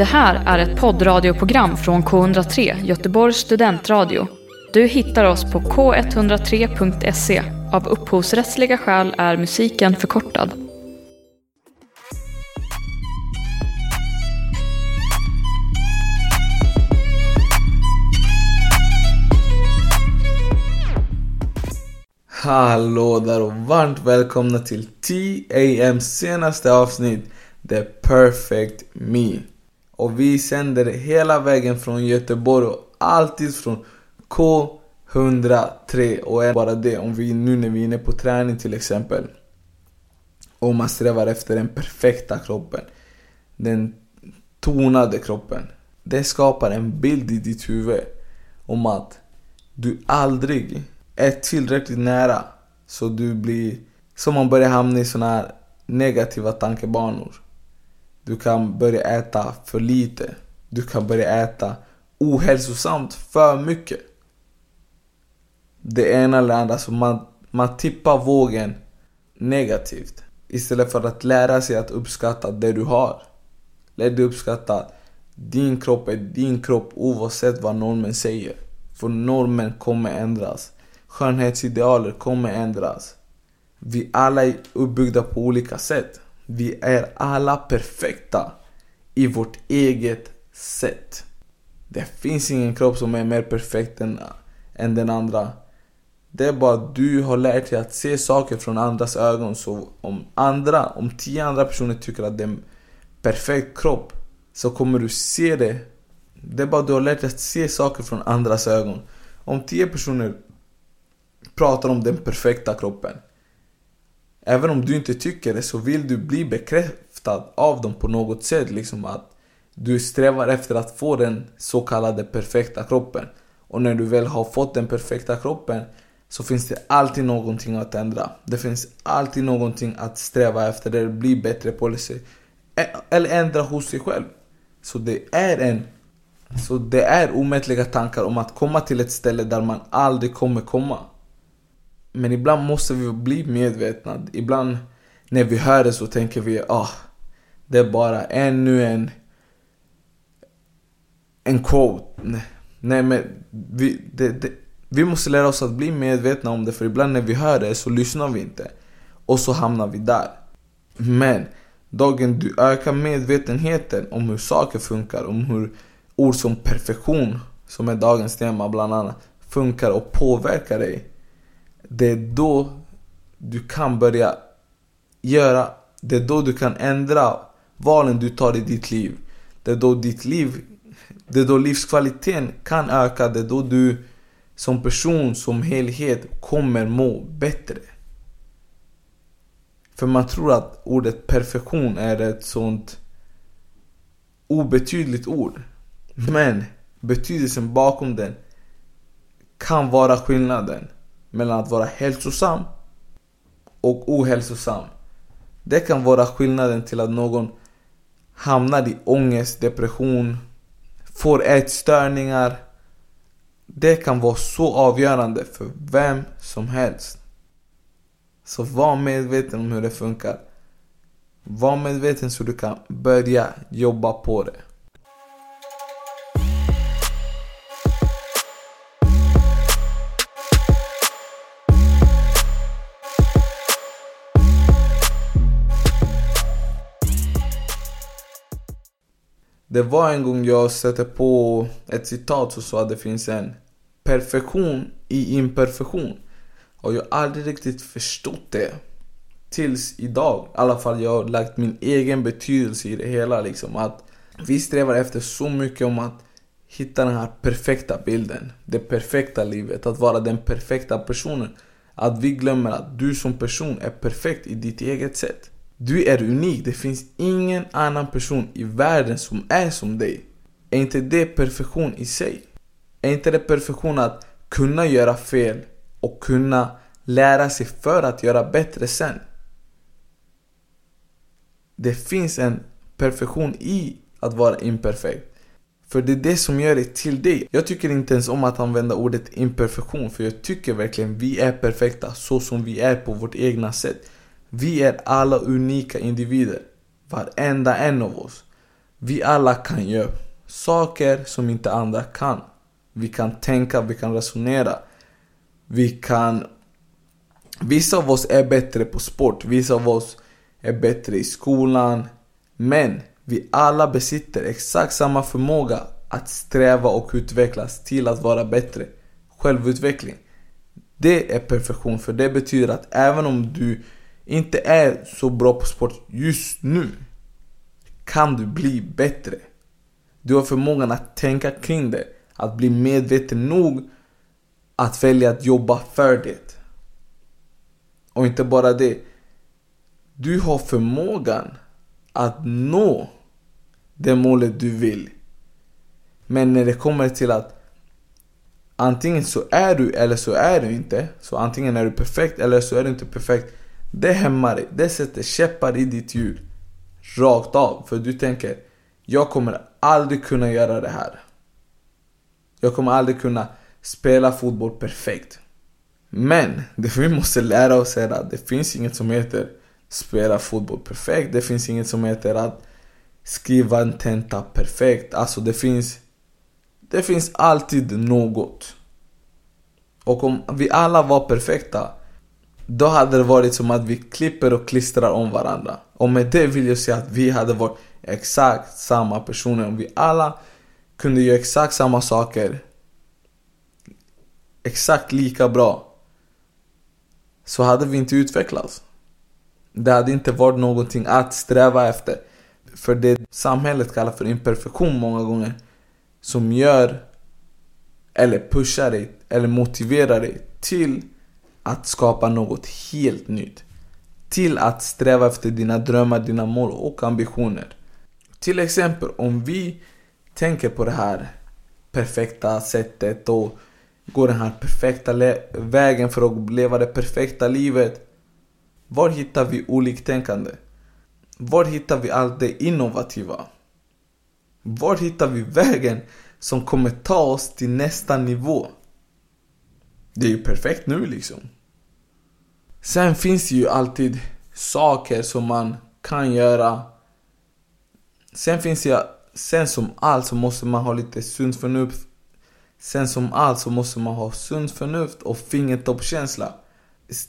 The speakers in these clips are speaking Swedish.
Det här är ett poddradioprogram från K103, Göteborgs studentradio. Du hittar oss på k103.se. Av upphovsrättsliga skäl är musiken förkortad. Hallå där och varmt välkomna till TAMs senaste avsnitt The Perfect Me. Och vi sänder hela vägen från Göteborg och alltid från K103 och är bara det om vi nu när vi är inne på träning till exempel. Och man strävar efter den perfekta kroppen. Den tonade kroppen. Det skapar en bild i ditt huvud om att du aldrig är tillräckligt nära så du blir, så man börjar hamna i såna här negativa tankebanor. Du kan börja äta för lite. Du kan börja äta ohälsosamt för mycket. Det ena eller andra, så man, man tippar vågen negativt. Istället för att lära sig att uppskatta det du har. Lär dig uppskatta att din kropp är din kropp oavsett vad normen säger. För normen kommer ändras. Skönhetsidealer kommer ändras. Vi alla är uppbyggda på olika sätt. Vi är alla perfekta i vårt eget sätt. Det finns ingen kropp som är mer perfekt än, än den andra. Det är bara att du har lärt dig att se saker från andras ögon. Så om andra, om tio andra personer tycker att det är en perfekt kropp så kommer du se det. Det är bara att du har lärt dig att se saker från andras ögon. Om tio personer pratar om den perfekta kroppen. Även om du inte tycker det så vill du bli bekräftad av dem på något sätt. Liksom att du strävar efter att få den så kallade perfekta kroppen. Och när du väl har fått den perfekta kroppen så finns det alltid någonting att ändra. Det finns alltid någonting att sträva efter, eller bli bättre på. Eller ändra hos sig själv. Så det är en så det är omättliga tankar om att komma till ett ställe där man aldrig kommer komma. Men ibland måste vi bli medvetna. Ibland när vi hör det så tänker vi ah, det är bara ännu en en quote. Nej men vi, det, det, vi måste lära oss att bli medvetna om det för ibland när vi hör det så lyssnar vi inte. Och så hamnar vi där. Men dagen du ökar medvetenheten om hur saker funkar, om hur ord som perfektion, som är dagens tema bland annat, funkar och påverkar dig det är då du kan börja göra, det är då du kan ändra valen du tar i ditt liv. Det är då ditt liv, det är då livskvaliteten kan öka, det är då du som person, som helhet kommer må bättre. För man tror att ordet perfektion är ett sånt obetydligt ord. Men betydelsen bakom den kan vara skillnaden mellan att vara hälsosam och ohälsosam. Det kan vara skillnaden till att någon hamnar i ångest, depression, får ätstörningar. Det kan vara så avgörande för vem som helst. Så var medveten om hur det funkar. Var medveten så du kan börja jobba på det. Det var en gång jag satte på ett citat som sa att det finns en perfektion i imperfektion. Och jag har aldrig riktigt förstått det. Tills idag. I alla fall jag har lagt min egen betydelse i det hela. Liksom. Att vi strävar efter så mycket om att hitta den här perfekta bilden. Det perfekta livet. Att vara den perfekta personen. Att vi glömmer att du som person är perfekt i ditt eget sätt. Du är unik. Det finns ingen annan person i världen som är som dig. Är inte det perfektion i sig? Är inte det perfektion att kunna göra fel och kunna lära sig för att göra bättre sen? Det finns en perfektion i att vara imperfekt. För det är det som gör dig till dig. Jag tycker inte ens om att använda ordet imperfektion för jag tycker verkligen vi är perfekta så som vi är på vårt egna sätt. Vi är alla unika individer. Varenda en av oss. Vi alla kan göra saker som inte andra kan. Vi kan tänka, vi kan resonera. Vi kan... Vissa av oss är bättre på sport, vissa av oss är bättre i skolan. Men vi alla besitter exakt samma förmåga att sträva och utvecklas till att vara bättre. Självutveckling. Det är perfektion för det betyder att även om du inte är så bra på sport just nu kan du bli bättre. Du har förmågan att tänka kring det, att bli medveten nog att välja att jobba för det. Och inte bara det. Du har förmågan att nå det målet du vill. Men när det kommer till att antingen så är du eller så är du inte. Så antingen är du perfekt eller så är du inte perfekt. Det hämmar dig. Det sätter käppar i ditt hjul. Rakt av. För du tänker, jag kommer aldrig kunna göra det här. Jag kommer aldrig kunna spela fotboll perfekt. Men det vi måste lära oss är att det finns inget som heter spela fotboll perfekt. Det finns inget som heter att skriva en tenta perfekt. Alltså det finns det finns alltid något. Och om vi alla var perfekta, då hade det varit som att vi klipper och klistrar om varandra. Och med det vill jag säga att vi hade varit exakt samma personer. Om vi alla kunde göra exakt samma saker, exakt lika bra, så hade vi inte utvecklats. Det hade inte varit någonting att sträva efter. För det samhället kallar för imperfektion många gånger som gör eller pushar dig eller motiverar dig till att skapa något helt nytt. Till att sträva efter dina drömmar, dina mål och ambitioner. Till exempel om vi tänker på det här perfekta sättet och går den här perfekta vägen för att leva det perfekta livet. Var hittar vi oliktänkande? Var hittar vi allt det innovativa? Var hittar vi vägen som kommer ta oss till nästa nivå? Det är ju perfekt nu liksom. Sen finns det ju alltid saker som man kan göra. Sen finns det Sen som allt så måste man ha lite sunt förnuft. Sen som allt så måste man ha sunt förnuft och fingertoppskänsla.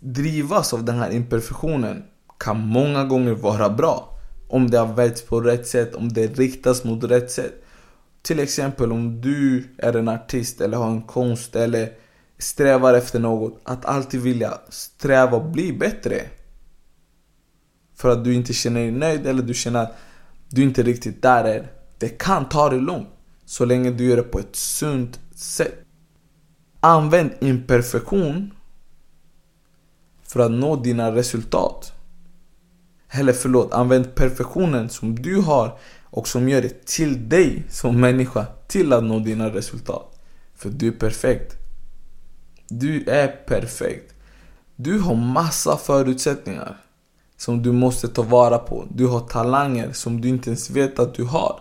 Drivas av den här imperfektionen kan många gånger vara bra. Om det har väljts på rätt sätt, om det riktas mot rätt sätt. Till exempel om du är en artist eller har en konst eller strävar efter något. Att alltid vilja sträva och bli bättre. För att du inte känner dig nöjd eller du känner att du inte riktigt där är. Det kan ta dig långt. Så länge du gör det på ett sunt sätt. Använd imperfektion för att nå dina resultat. Eller förlåt, använd perfektionen som du har och som gör det till dig som människa till att nå dina resultat. För du är perfekt. Du är perfekt. Du har massa förutsättningar som du måste ta vara på. Du har talanger som du inte ens vet att du har.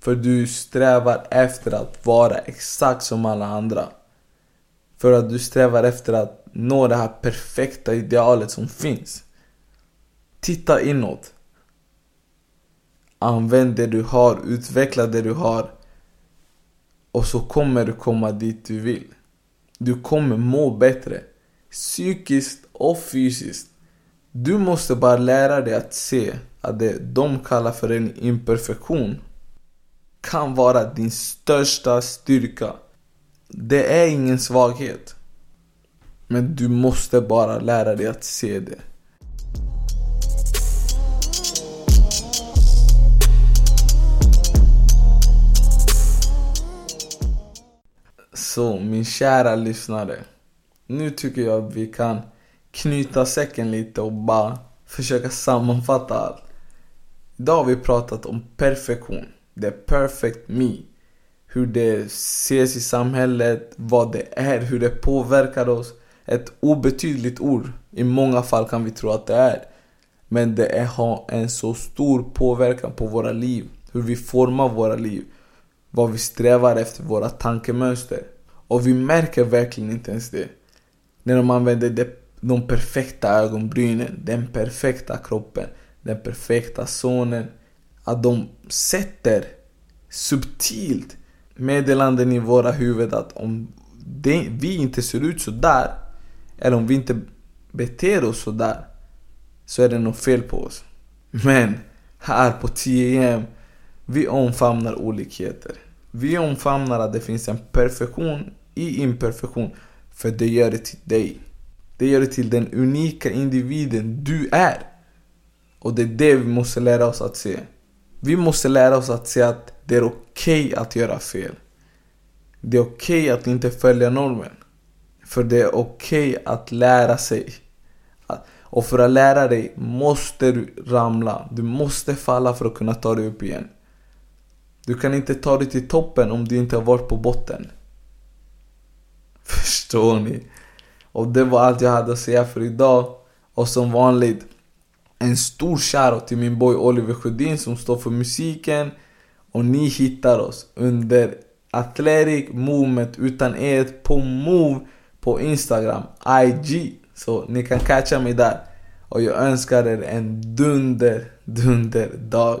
För du strävar efter att vara exakt som alla andra. För att du strävar efter att nå det här perfekta idealet som finns. Titta inåt. Använd det du har, utveckla det du har. Och så kommer du komma dit du vill. Du kommer må bättre. Psykiskt och fysiskt. Du måste bara lära dig att se att det de kallar för en imperfektion kan vara din största styrka. Det är ingen svaghet. Men du måste bara lära dig att se det. Så min kära lyssnare. Nu tycker jag att vi kan knyta säcken lite och bara försöka sammanfatta allt. Idag har vi pratat om perfektion. The perfect me. Hur det ses i samhället, vad det är, hur det påverkar oss. Ett obetydligt ord. I många fall kan vi tro att det är. Men det är, har en så stor påverkan på våra liv. Hur vi formar våra liv. Vad vi strävar efter, våra tankemönster. Och vi märker verkligen inte ens det. När de använder de, de perfekta ögonbrynen, den perfekta kroppen, den perfekta sonen. att de sätter subtilt meddelanden i våra huvud att om det, vi inte ser ut så där eller om vi inte beter oss så där så är det något fel på oss. Men här på 10 vi omfamnar olikheter. Vi omfamnar att det finns en perfektion i imperfektion. För det gör det till dig. Det gör det till den unika individen du är. Och det är det vi måste lära oss att se. Vi måste lära oss att se att det är okej okay att göra fel. Det är okej okay att inte följa normen. För det är okej okay att lära sig. Och för att lära dig måste du ramla. Du måste falla för att kunna ta dig upp igen. Du kan inte ta dig till toppen om du inte har varit på botten. Förstår ni? Och det var allt jag hade att säga för idag. Och som vanligt, en stor shoutout till min boy Oliver Sjödin som står för musiken. Och ni hittar oss under Athletic Movement utan e på Move på Instagram, IG. Så ni kan catcha mig där. Och jag önskar er en dunder, dunder dag.